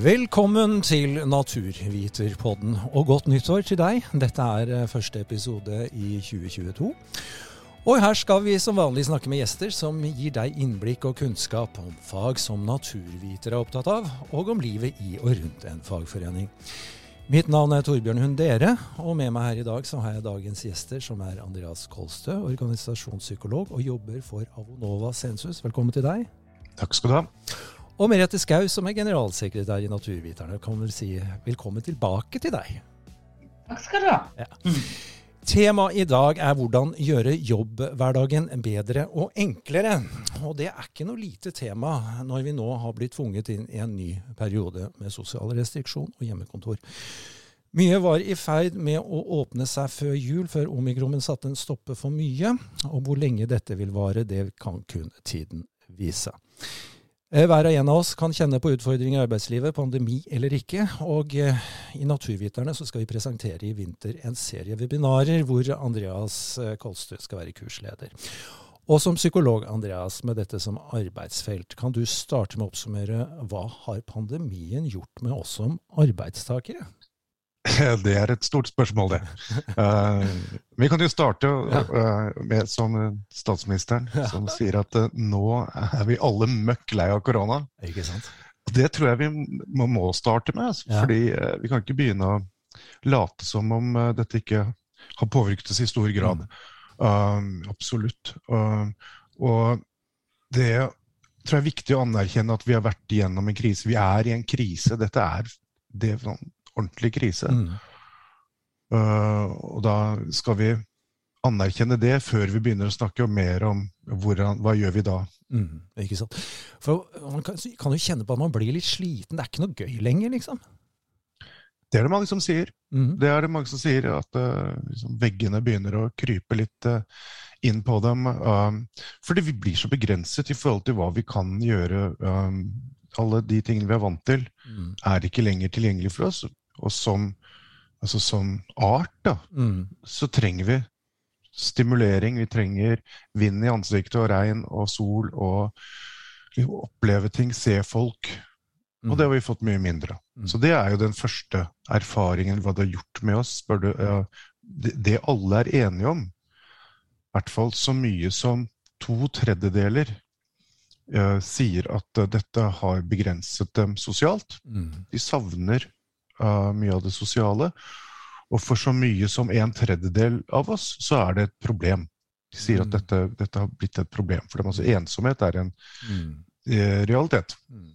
Velkommen til Naturviterpodden, og godt nyttår til deg. Dette er eh, første episode i 2022. Og her skal vi som vanlig snakke med gjester som gir deg innblikk og kunnskap om fag som naturvitere er opptatt av, og om livet i og rundt en fagforening. Mitt navn er Torbjørn Hundere, og med meg her i dag så har jeg dagens gjester, som er Andreas Kolstø, organisasjonspsykolog og jobber for Avonova Sensus. Velkommen til deg. Takk skal du ha. Og Merete Skau, som er generalsekretær i Naturviterne. Kan vel si velkommen tilbake til deg. Takk skal du ha. Ja. Temaet i dag er hvordan gjøre jobbhverdagen bedre og enklere. Og det er ikke noe lite tema når vi nå har blitt tvunget inn i en ny periode med sosial restriksjon og hjemmekontor. Mye var i ferd med å åpne seg før jul, før omikronen satte en stopper for mye. Og hvor lenge dette vil vare, det kan kun tiden vise. Eh, hver og en av oss kan kjenne på utfordringer i arbeidslivet, pandemi eller ikke. Og eh, i Naturviterne så skal vi presentere i vinter en serie webinarer hvor Andreas eh, Kolstø skal være kursleder. Og som psykolog, Andreas, med dette som arbeidsfelt, kan du starte med å oppsummere hva har pandemien gjort med oss som arbeidstakere? Det er et stort spørsmål, det. Uh, vi kan jo starte uh, med som statsministeren, som sier at uh, nå er vi alle møkk lei av korona. Ikke sant? Det tror jeg vi må, må starte med. Altså, ja. fordi vi kan ikke begynne å late som om dette ikke har påvirket oss i stor grad. Mm. absolutt. og det tror jeg er viktig å anerkjenne at vi har vært igjennom en krise. Vi er i en krise. Dette er det ordentlig krise. Mm. Uh, og da skal vi anerkjenne det før vi begynner å snakke mer om hvordan, hva gjør vi da. Mm, ikke sant. For Man kan, kan, jo kjenne på at man blir litt sliten. Det er ikke noe gøy lenger, liksom. Det er det mange som sier. Mm. Det er det mange som sier, At uh, liksom, veggene begynner å krype litt uh, inn på dem. Um, fordi vi blir så begrenset i forhold til hva vi kan gjøre. Um, alle de tingene vi er vant til, mm. er ikke lenger tilgjengelig for oss. Og som, altså som art da, mm. så trenger vi stimulering. Vi trenger vind i ansiktet og regn og sol og oppleve ting, se folk. Og det har vi fått mye mindre av. Mm. Så det er jo den første erfaringen hva det har gjort med oss. Du, det, det, alle er enige om, i hvert fall så mye som to tredjedeler uh, sier at uh, dette har begrenset dem sosialt. Mm. De savner uh, mye av det sosiale. Og for så mye som en tredjedel av oss, så er det et problem. De sier at mm. dette, dette har blitt et problem for dem. Altså ensomhet er en mm. Eh, realitet. Mm.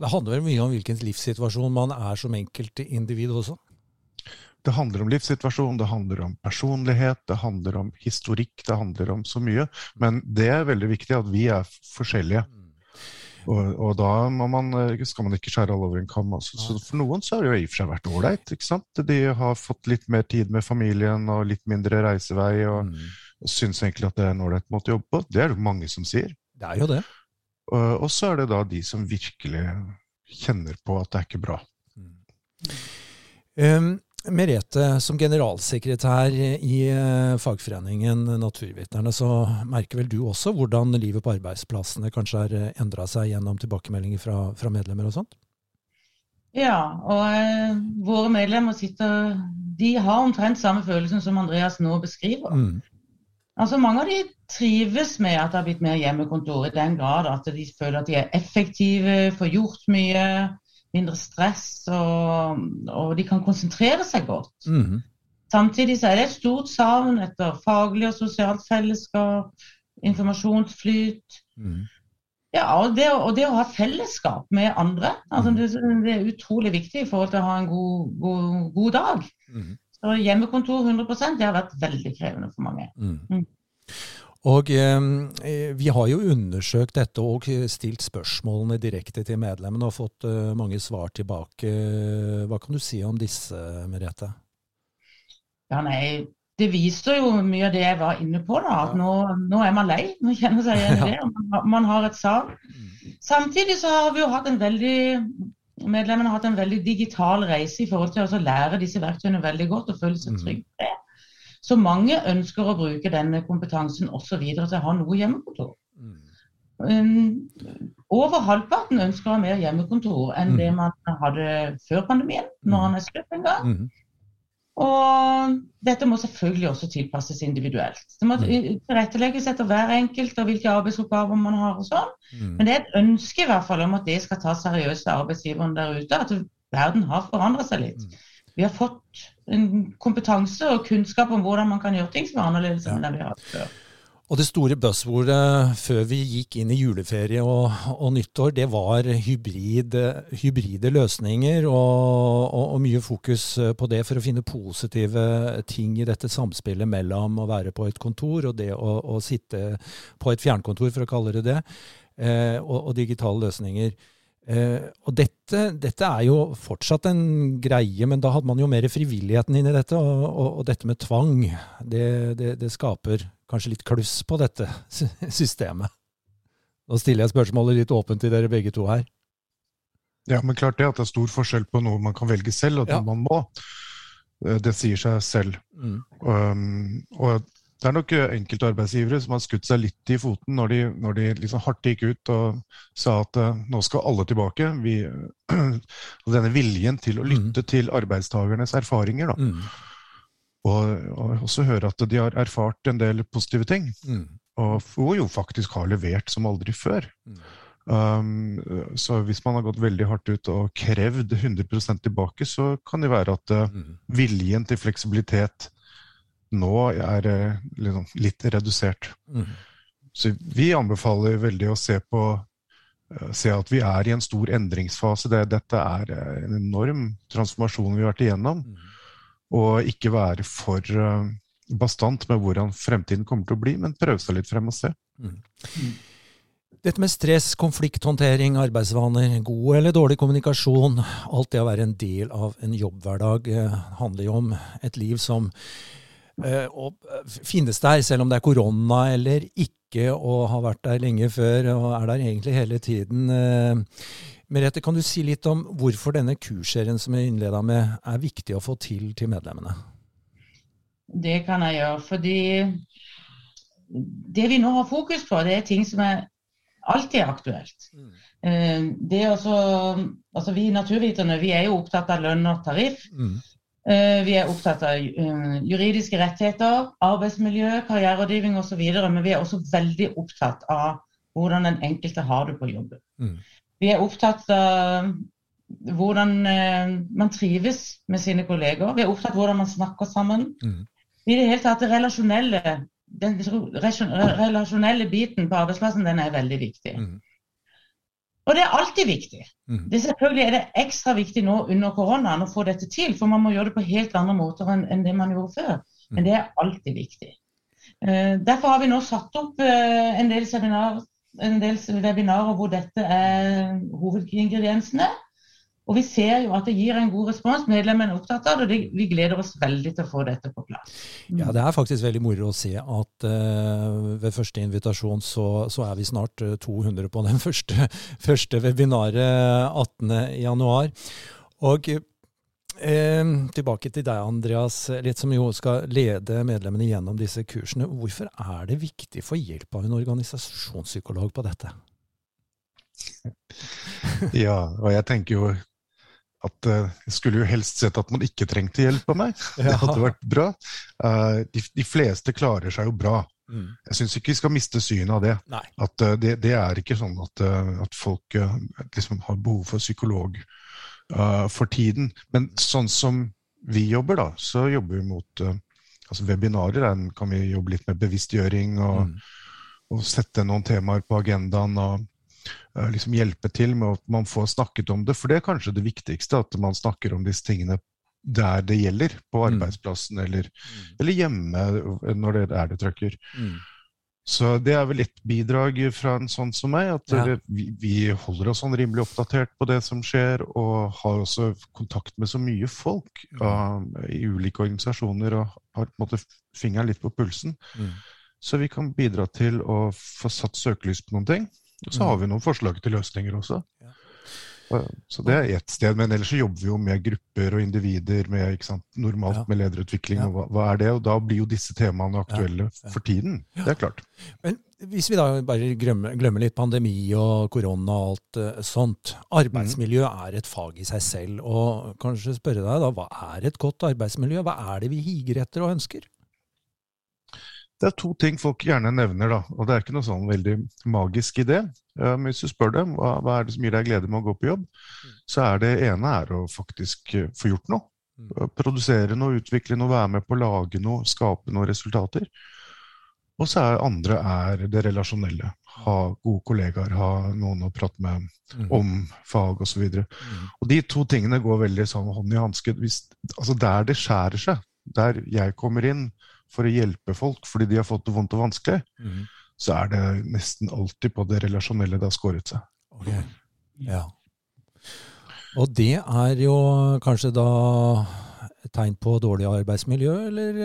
Det handler vel mye om hvilken livssituasjon man er som enkeltindivid også? Det handler om livssituasjon, det handler om personlighet, det handler om historikk, det handler om så mye. Men det er veldig viktig at vi er forskjellige. Mm. Og, og, da man, eh, skal man ikke skjære alle over en kam. Altså. Så for noen så har det jo i og for seg vært ålreit. De har fått litt mer tid med familien og litt mindre reisevei. og, mm. og syns egentlig at det er en ålreit måte å jobbe på. Det er det mange som sier. Det er jo det. Og, og så er det da de som virkelig kjenner på at det er ikke bra. Mm. Um, Merete, som generalsekretær i eh, fagforeningen Naturviterne, så merker vel du også hvordan livet på arbeidsplassene kanskje har eh, endra seg gjennom tilbakemeldinger fra, fra, medlemmer og sånt? Ja, og eh, våre medlemmer sitter De har omtrent samme følelsen som Andreas nå beskriver. Mm. Altså Mange av de trives med at det har blitt mer hjemmekontor, i den grad at de føler at de er effektive, får gjort mye mindre stress, og, og de kan konsentrere seg godt. Mm. Samtidig så er det et stort savn etter faglig og sosialt fellesskap, informasjonsflyt. Mm. Ja, og det, og det, å ha fellesskap med andre. Altså det, det, er utrolig viktig i forhold til å ha en god, god, god dag. Mm. Så hjemmekontor 100 det har vært veldig krevende for mange. Mm. Og eh, Vi har jo undersøkt dette og stilt spørsmålene direkte til medlemmene og fått eh, mange svar tilbake. Hva kan du si om disse, Merete? Ja, nei, Det viser jo mye av det jeg var inne på. da, at Nå, nå er man lei. Nå kjenner seg igjen i det. Man, man har et savn. Samtidig så har vi jo hatt en veldig medlemmene har hatt en veldig digital reise i forhold til å lære disse verktøyene veldig godt og føle seg mm. trygge. Så mange ønsker å bruke denne kompetansen også videre til å ha noe hjemmekontor. Mm. um, over halvparten ønsker å ha mer hjemmekontor enn mm. det man hadde før pandemien, når han er slutt en gang. Mm. Og dette må selvfølgelig også tilpasses individuelt. Det må mm. tilrettelegges etter hver enkelt og hvilke arbeidsoppgaver man har. og sånn. Mm. Men det er et ønske i hvert fall om at det skal ta seriøst av arbeidsgiveren der ute. At verden har forandret seg litt. Vi har fått en kompetanse og kunnskap om hvordan man kan gjøre ting som er annerledes enn det vi har hatt før. Og det store buzzwordet før vi gikk inn i juleferie og, og nyttår, det var hybrid, hybride løsninger og, og, og, mye fokus på det for å finne positive ting i dette samspillet mellom å være på et kontor og det å, å sitte på et fjernkontor, for å kalle det det, eh, og, digitale løsninger. Eh, og dette, dette, er jo fortsatt en greie, men da hadde man jo mer frivilligheten inn i dette. Og, og, og dette med tvang, det, det, det, skaper kanskje litt kluss på dette systemet. Nå stiller jeg spørsmålet litt åpent til dere begge to her. Ja, men klart det at det er stor forskjell på noe man kan velge selv, og noe ja. man må. Eh, det sier seg selv. Mm. Um, og det er nok eh, enkelte arbeidsgivere som har skutt seg litt i foten når de, når de liksom hardt gikk ut og sa at uh, nå skal alle tilbake. Vi, denne viljen til å mm. lytte mm. til arbeidstakernes erfaringer. Da. Mm. Og, og, også høre at de har erfart en del positive ting. Mm. Og, og, jo faktisk har levert som aldri før. Mm. Um, så hvis man har gått veldig hardt ut og krevd 100% tilbake, så kan det være at uh, viljen til fleksibilitet nå er eh, liksom litt redusert. Mm. Så vi anbefaler veldig å se på eh, se at vi er i en stor endringsfase. Det, dette er eh, en enorm transformasjon vi har vært igjennom. Mm. Og ikke være for bastant med hvordan fremtiden kommer til å bli, men prøve seg litt frem og se. Mm. Dette med stress, konflikthåndtering, arbeidsvaner, god eller dårlig kommunikasjon, alt det å være en del av en jobbhverdag handler jo om et liv som og eh, finnes der, selv om det er korona eller ikke, og har vært der lenge før og er der egentlig hele tiden. Eh, Merete, kan du si litt om hvorfor denne kursserien som jeg innleda med, er viktig å få til til medlemmene? Det kan jeg gjøre, fordi det vi nå har fokus på, det er ting som er alltid er aktuelt. Mm. Det også, altså Vi naturviterne vi er jo opptatt av lønn og tariff. Mm. Eh, vi er opptatt av eh, juridiske rettigheter, arbeidsmiljø, karriererådgivning osv. Men vi er også veldig opptatt av hvordan den enkelte har det på jobben. Mm. Vi er opptatt av hvordan eh, man trives med sine kolleger. Vi er opptatt av hvordan man snakker sammen. Mm. I det hele tatt det relasjonelle, den relasjonelle biten på arbeidsplassen den er veldig viktig. Mm. Og det er alltid viktig. Mm. Det selvfølgelig er det ekstra viktig nå under koronaen å få dette til, for man må gjøre det på helt andre måter enn, enn det man gjorde før. Men det er alltid viktig. Uh, derfor har vi nå satt opp uh, en del seminar, en del webinarer hvor dette er hovedingrediensene. Og vi ser jo at det gir en god respons. Medlemmene er opptatt av det, og vi gleder oss veldig til å få dette på plass. Mm. Ja, Det er faktisk veldig moro å se at uh, ved første invitasjon så, så, er vi snart 200 eh, på den første, første webinaret 18.1. Og eh, tilbake til deg, Andreas, litt som jo skal lede medlemmene gjennom disse kursene. Hvorfor er det viktig få hjelp av en organisasjonspsykolog på dette? Ja, og jeg tenker jo at uh, jeg skulle jo helst sett at man ikke trengte hjelp av meg. Det hadde vært bra. Uh, de, de, fleste klarer seg jo bra. Mm. Jeg syns ikke vi skal miste synet av det. At uh, det, det, er ikke sånn at, at folk liksom har behov for psykolog for tiden. Men sånn som vi jobber, da, så jobber vi mot altså Webinarer kan vi jobbe litt med bevisstgjøring og, mm. og sette noen temaer på agendaen. og Eh, liksom hjelpe til med at man får snakket om det. For det er kanskje det viktigste, at man snakker om disse tingene der det gjelder. På mm. arbeidsplassen eller, mm. eller hjemme når det er det trøkker. Mm. Så det er vel et bidrag fra en sånn som meg, at ja. vi, vi, holder oss sånn rimelig oppdatert på det som skjer, og har også kontakt med så mye folk uh, i ulike organisasjoner og har på en måte fingeren litt på pulsen. Mm. Så vi kan bidra til å få satt søkelys på noen ting. Og så har vi noen forslag til løsninger også. Så det er ett sted. Men ellers så jobber vi jo med grupper og individer, med, normalt ja. med lederutvikling. Ja. Og hva, hva, er det? Og da blir jo disse temaene aktuelle ja. for tiden. Det er klart. Men hvis vi da bare glemmer, glemmer litt pandemi og korona og alt uh, sånt. Arbeidsmiljø mm. er et fag i seg selv. Og kanskje spørre deg da, hva er et godt arbeidsmiljø? Hva er det vi higer etter og ønsker? Det er to ting folk gjerne nevner, da, og det er ikke noe sånn veldig magisk i det. Men hvis du spør dem hva, hva er det som gir deg glede med å gå på jobb, mm. så er det ene er å faktisk eh, få gjort noe. Mm. Produsere noe, utvikle noe, være med på å lage noe, skape noen resultater. Og så er andre er det relasjonelle. Ha gode kollegaer, ha noen å prate med mm. om fag osv. Og, så mm. og de to tingene går veldig sånn hånd i hanske. Altså der det skjærer seg, der jeg kommer inn, for å hjelpe folk fordi de har fått det vondt og vanskelig, mm. så er det nesten alltid på det relasjonelle det har skåret seg. Okay. Ja. Og det er jo kanskje da et tegn på dårlig arbeidsmiljø, eller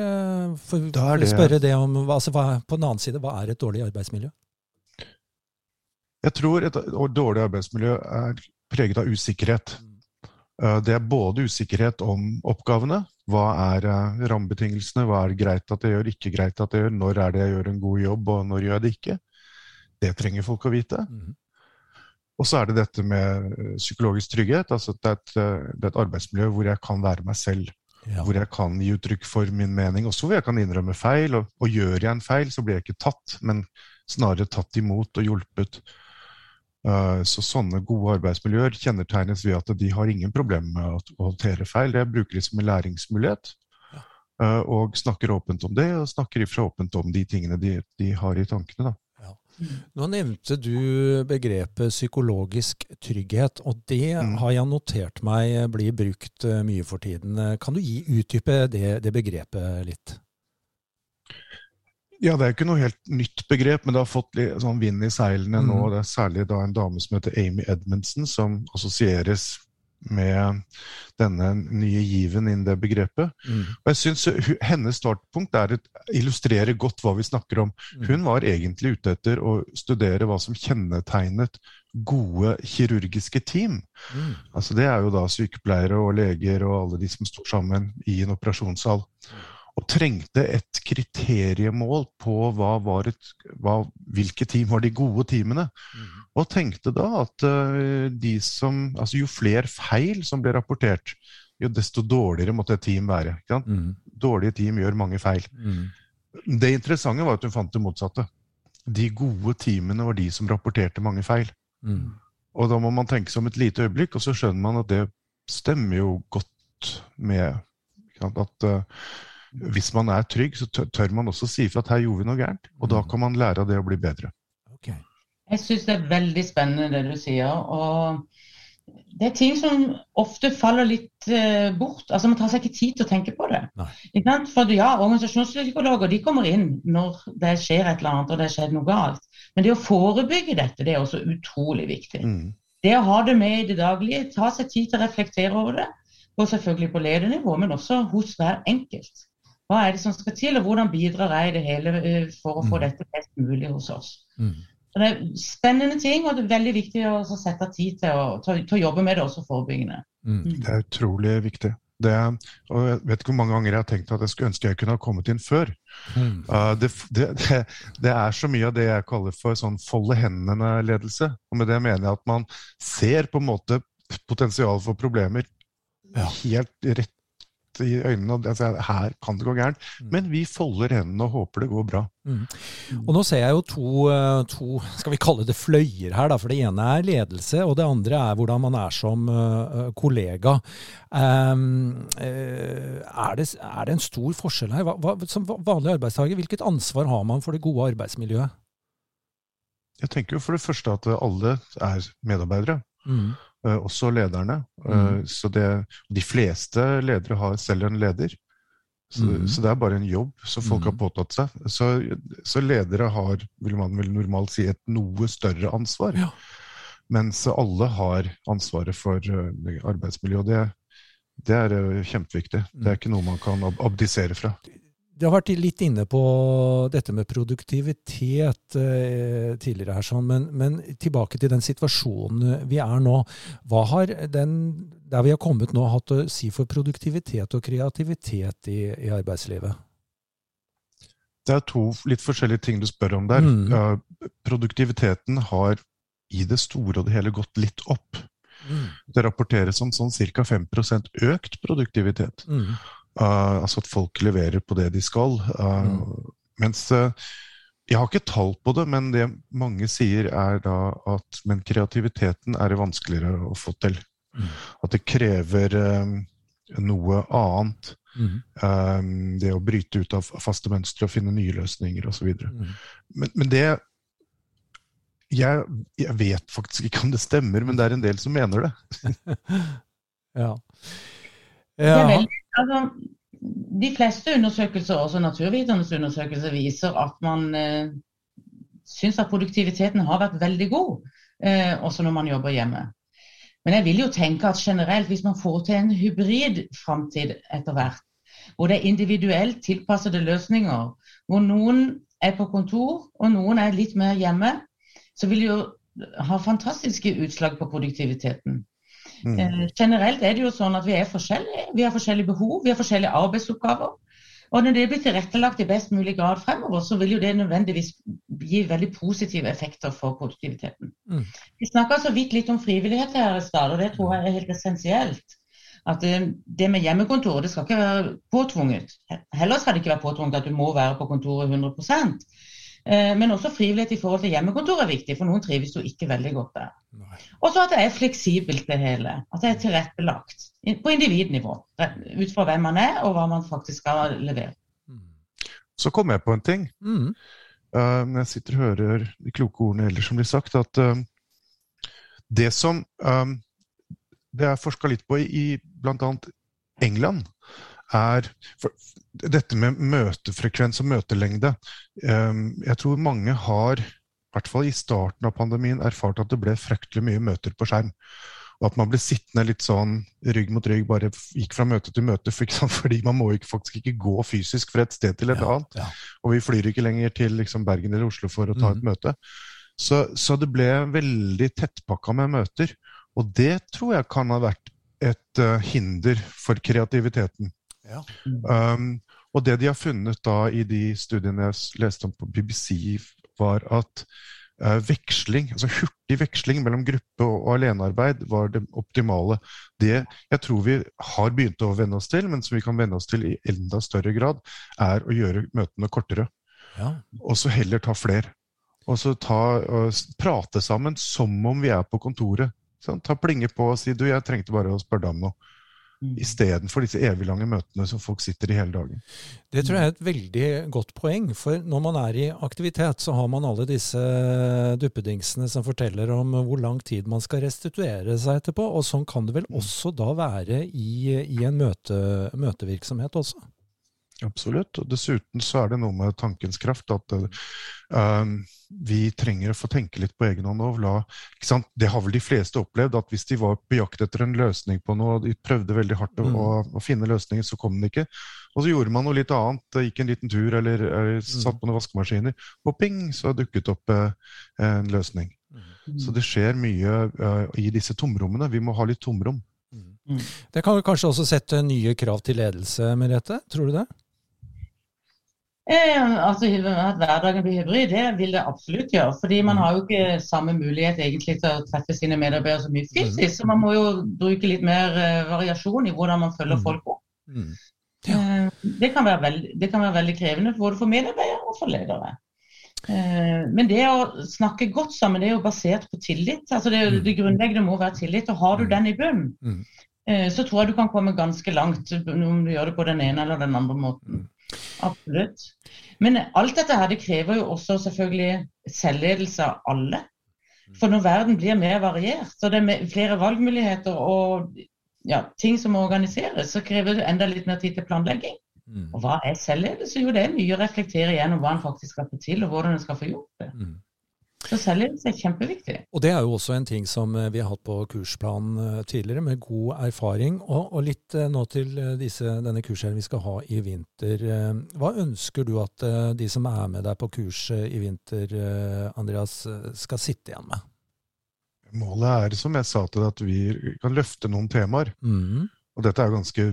for, for, er å spørre det om altså, hva, På den annen side, hva er et dårlig arbeidsmiljø? Jeg tror et dårlig arbeidsmiljø er preget av usikkerhet. Mm. Eh, det er både usikkerhet om oppgavene. Hva er eh, rammebetingelsene? Hva er det greit at jeg gjør, ikke greit at jeg gjør? Når er det jeg gjør en god jobb, og når gjør jeg det ikke? Det trenger folk å vite. Mm. Og så er det dette med eh, psykologisk trygghet. altså det er, et, det er et arbeidsmiljø hvor jeg kan være meg selv. Ja. Hvor jeg kan gi uttrykk for min mening, også hvor jeg kan innrømme feil. Og, og gjør jeg en feil, så blir jeg ikke tatt, men snarere tatt imot og hjulpet. Eh, så sånne gode arbeidsmiljøer kjennetegnes ved at de har ingen problemer med å håndtere feil. Det bruker de som en læringsmulighet. Eh, og snakker åpent om det, og snakker ifra åpent om de tingene de, de har i tankene. da. Nå nevnte du begrepet psykologisk trygghet, og det mm. har jeg notert meg blir brukt eh, mye for tiden. Kan du gi utdype det, det begrepet litt? Ja, det er ikke noe helt nytt begrep, men det har fått litt sånn vind i seilene mm. nå. Det er særlig da en dame som heter Amy Edmundsen, som assosieres med denne nye given innen det begrepet. Mm. Og jeg synes Hennes startpunkt er et, illustrerer godt hva vi snakker om. Mm. Hun var egentlig ute etter å studere hva som kjennetegnet gode kirurgiske team. Mm. Altså Det er jo da sykepleiere og leger og alle de som står sammen i en operasjonssal. Og trengte et kriteriemål på hva var et, hva, hvilke team var de gode teamene. Mm. Og tenkte da at uh, de som, altså jo flere feil som ble rapportert, jo desto dårligere måtte et team være. Mm. Dårlige team gjør mange feil. Mm. Det interessante var at hun fant det motsatte. De gode teamene var de som rapporterte mange feil. Mm. Og da må man tenke seg om et lite øyeblikk, og så skjønner man at det stemmer jo godt med at uh, hvis man er trygg, så tør man også si ifra at her gjorde vi noe gærent. Og da mm. kan man lære av det å bli bedre. Okay. Jeg syns det er veldig spennende det du sier. og det er ting som ofte faller litt uh, bort. altså Man tar seg ikke tid til å tenke på det. For ja, Organisasjonspsykologer de kommer inn når det skjer et eller annet og det har skjedd noe galt. Men det å forebygge dette det er også utrolig viktig. Mm. Det å ha det med i det daglige, ta seg tid til å reflektere over det. Og selvfølgelig på ledernivå, men også hos hver enkelt. Hva er det som skal til, og hvordan bidrar jeg i det hele eh, for å få mm. dette best mulig hos oss. Mm. Det er spennende ting, og det er veldig viktig å sette tid til å, til, å jobbe med det også forebyggende. Mm. mm. Det er utrolig viktig. Det, og jeg vet ikke hvor mange ganger jeg har tenkt at jeg skulle ønske jeg kunne ha kommet inn før. Mm. Uh, det, det, det, er så mye av det jeg kaller for sånn folde hendene-ledelse. Og med det mener jeg at man ser på en måte potensial for problemer ja. helt rett i øynene. og altså, Her kan det gå gærent. Mm. Men vi folder hendene og håper det går bra. Mm. Og Nå ser jeg jo to, eh, to, skal vi kalle det fløyer her. Da, for Det ene er ledelse, og det andre er hvordan man er som uh, kollega. Um, er, det, er, det, en stor forskjell her? Hva, som vanlig arbeidstaker, hvilket ansvar har man for det gode arbeidsmiljøet? Jeg tenker jo for det første at alle er medarbeidere. Mm. Uh, også lederne. Uh, mm. Så det, de fleste ledere har selv en leder. Så, mm. så, det er bare en jobb som folk mm. har påtatt seg. Så, så, ledere har, vil man vel normalt si, et noe større ansvar. Ja. Mens alle har ansvaret for uh, arbeidsmiljø. Og det, det er kjempeviktig. Det er mm. ikke noe man kan ab abdisere fra det har vært litt inne på dette med produktivitet eh, tidligere her, sånn, men, men, tilbake til den situasjonen vi er nå. Hva har den, der vi har kommet nå, hatt å si for produktivitet og kreativitet i, i arbeidslivet? Det er to litt forskjellige ting du spør om der. Mm. produktiviteten har i det store og det hele gått litt opp. Mm. Det rapporteres om sånn ca. 5 økt produktivitet. Mm. Uh, altså at folk leverer på det de skal. Uh, mm. Mens uh, Jeg har ikke tall på det, men det mange sier, er da at Men kreativiteten er det vanskeligere å få til. Mm. At det krever um, noe annet. Mm. Um, det å bryte ut av faste mønstre og finne nye løsninger osv. Mm. Men, men det jeg, jeg, vet faktisk ikke om det stemmer, men det er en del som mener det. ja. ja. Vel, altså, de fleste undersøkelser, også naturviternes undersøkelser, viser at man eh, syns at produktiviteten har vært veldig god, eh, også når man jobber hjemme. Men jeg vil jo tenke at generelt, hvis man får til en hybrid framtid etter hvert, hvor det er individuelt tilpassede løsninger, hvor noen er på kontor og noen er litt mer hjemme, så vil det jo ha fantastiske utslag på produktiviteten. Mm. Eh, generelt er det jo sånn at vi er forskjellige. Vi har forskjellige behov, vi har forskjellige arbeidsoppgaver. Og når det blir tilrettelagt i best mulig grad fremover, så vil jo det nødvendigvis gi veldig positive effekter for produktiviteten. Mm. Vi snakka så vidt litt om frivillighet her i stad, og det tror jeg er helt essensielt. At det, eh, med hjemmekontor det skal ikke være påtvunget. Heller skal det ikke være påtvunget at du må være på kontoret 100 Eh, men også frivillighet i forhold til hjemmekontor er viktig, for noen trives jo ikke veldig godt der. Og så at det er fleksibelt det hele. At det er tilrettelagt på individnivå. Ut fra hvem man er og hva man faktisk skal levere. Mm. Så kom jeg på en ting. Mm. Uh, jeg sitter og hører de kloke ordene ellers som blir sagt, at uh, det som det er forska litt på i, i bl.a. England, er dette med møtefrekvens og møtelengde. Ehm, jeg tror mange har, i hvert fall i starten av pandemien, erfart at det ble fryktelig mye møter på skjerm. Og at man ble sittende litt sånn rygg mot rygg, bare gikk fra møte til møte. fordi man må ikke, faktisk ikke gå fysisk fra et sted til et ja, annet. Ja. Og vi flyr ikke lenger til liksom, Bergen eller Oslo for å ta mm. et møte. Så, så, det ble veldig tettpakka med møter. Og det tror jeg kan ha vært et uh, hinder for kreativiteten. Ja. Um, og det de har funnet da i de studiene jeg leste om på BBC, var at uh, veksling, altså hurtig veksling mellom gruppe og, og alenearbeid var det optimale. Det jeg tror vi har begynt å venne oss til, men som vi kan venne oss til i enda større grad, er å gjøre møtene kortere. Ja. Og så heller ta flere. Og så ta, og prate sammen som om vi er på kontoret. Sånn, ta plinge på og si du, jeg trengte bare å spørre deg om noe. Mm. Istedenfor disse eviglange møtene som folk sitter i hele dagen. Det tror jeg er et veldig godt poeng. For når man er i aktivitet, så har man alle disse duppedingsene som forteller om hvor lang tid man skal restituere seg etterpå. Og sånn kan det vel mm. også da være i, i en møte, møtevirksomhet også? Absolutt. Og dessuten så er det noe med tankens kraft. at uh, vi trenger å få tenke litt på egen hånd og la Det har vel de fleste opplevd, at hvis de var på jakt etter en løsning på noe, og de prøvde veldig hardt mm. å, å, finne løsningen, så kom den ikke. Og så gjorde man noe litt annet, gikk en liten tur eller, eller mm. satt på noen vaskemaskiner, og ping, så dukket opp uh, en løsning. Mm. Så det skjer mye uh, i disse tomrommene. Vi må ha litt tomrom. Mm. Det kan kanskje også sette nye krav til ledelse, Merete? Tror du det? Eh, altså At hverdagen blir hybrid, det vil det absolutt gjøre. fordi man har jo ikke samme mulighet egentlig til å treffe sine medarbeidere så mye fysisk. Så man må jo bruke litt mer eh, variasjon i hvordan man følger mm. folk opp. Mm. Ja. Eh, det, kan veldig, det, kan være veldig, krevende både for medarbeidere og for ledere. Men det å snakke godt sammen det er jo basert på tillit. altså Det, mm. det grunnleggende må være tillit. og Har du mm. den i bunnen, mm. så tror jeg du kan komme ganske langt om du gjør det på den ene eller den andre måten. Absolutt. Men alt dette her det krever jo også selvfølgelig selvledelse av alle. For når verden blir mer variert, og det er flere valgmuligheter og ja, ting som må organiseres, så krever det enda litt mer tid til planlegging. Mm. Og hva er selvledelse? Jo, det er mye å reflektere gjennom hva en faktisk skal få til, og hvordan en skal få gjort det. Mm. Så selvledelse er kjempeviktig. Og det er jo også en ting som eh, vi har hatt på kursplan eh, tidligere, med god erfaring. Og, og litt eh, nå til disse, denne kursen vi skal ha i vinter. Hva ønsker du at de som er med deg på kurset i vinter, Andreas, skal sitte igjen med? Målet er, som jeg sa til deg, at vi kan løfte noen temaer. Mm. Og dette er ganske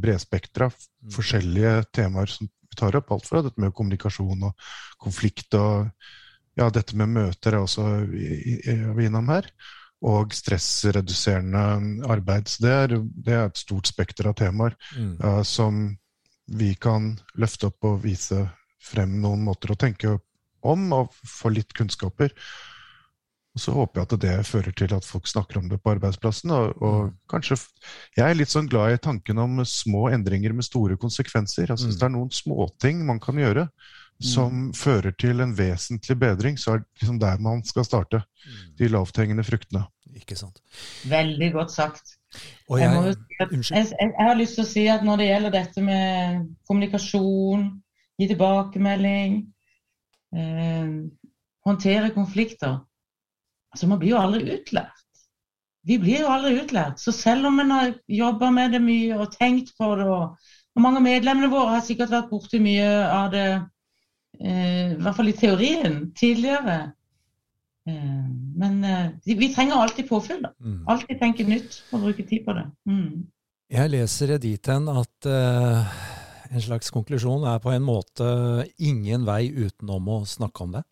bredspektra. Mm. Forskjellige temaer som vi tar opp. Alt fra dette med kommunikasjon og konflikt og ja, dette med møter er også vi innom her. Og stressreduserende arbeid. Så det er, det er et stort spekter av temaer mm. uh, som vi kan løfte opp og vise frem noen måter å tenke om, og få litt kunnskaper. Og så håper jeg at det fører til at folk snakker om det på arbeidsplassen. Og, og mm. kanskje Jeg er litt sånn glad i tanken om små endringer med store konsekvenser. Jeg syns mm. det er noen småting man kan gjøre som mm. fører til en vesentlig bedring, så er det liksom der man skal starte. Mm. De lavthengende fruktene. Ikke sant. Veldig godt sagt. Jeg, jeg, jeg, jeg, har lyst til å si at når det gjelder dette med kommunikasjon, gi tilbakemelding, eh, håndtere konflikter Altså, man blir jo aldri utlært. Vi blir jo aldri utlært. Så selv om en har jobba med det mye og tenkt på det, og, og mange av medlemmene våre har sikkert vært borti mye av det, i hvert fall i teorien, tidligere. Eh, men eh, vi trenger alltid påfyll. da. Mm. Alltid tenke nytt og bruke tid på det. Mm. Jeg leser det dit hen at uh, en slags konklusjon er på en måte ingen vei utenom å snakke om det.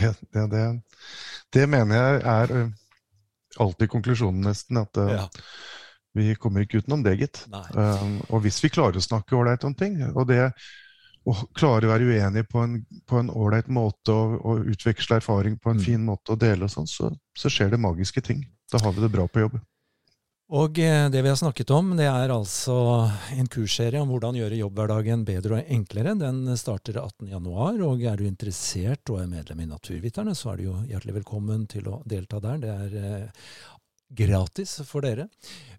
Ja, det, det, mener jeg er alltid konklusjonen, nesten. At uh, ja. vi kommer ikke utenom det, gitt. Um, og hvis vi klarer å snakke ålreit om ting, og det å klare å være uenig på en ålreit måte og, og, utveksle erfaring på en mm. fin måte og dele og sånn, så, så skjer det magiske ting. Da har vi det bra på jobb. Og eh, det vi har snakket om, det er altså en kursserie om hvordan gjøre jobbhverdagen bedre og enklere. Den starter 18.1, og er du interessert og er medlem i Naturviterne, så er du jo hjertelig velkommen til å delta der. Det er eh, gratis for dere.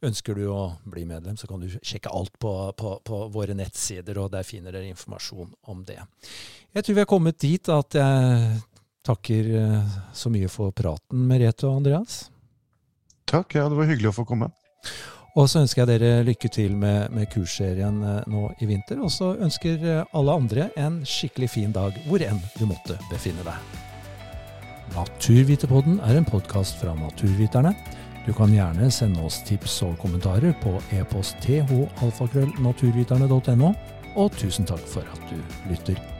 Ønsker du å bli medlem, så kan du sjekke alt på, på, på, våre nettsider, og der finner dere informasjon om det. Jeg tror vi er kommet dit at jeg takker eh, så mye for praten, Merete og Andreas. Takk, ja, det var hyggelig å få komme. Og så ønsker jeg dere lykke til med, med kursserien eh, nå i vinter. Og så ønsker eh, alle andre en skikkelig fin dag hvor enn du måtte befinne deg. Naturviterpodden er en podkast fra Naturviterne. Du kan gjerne sende oss tips og kommentarer på e-post thalfakrøllnaturviterne.no. Og tusen takk for at du lytter.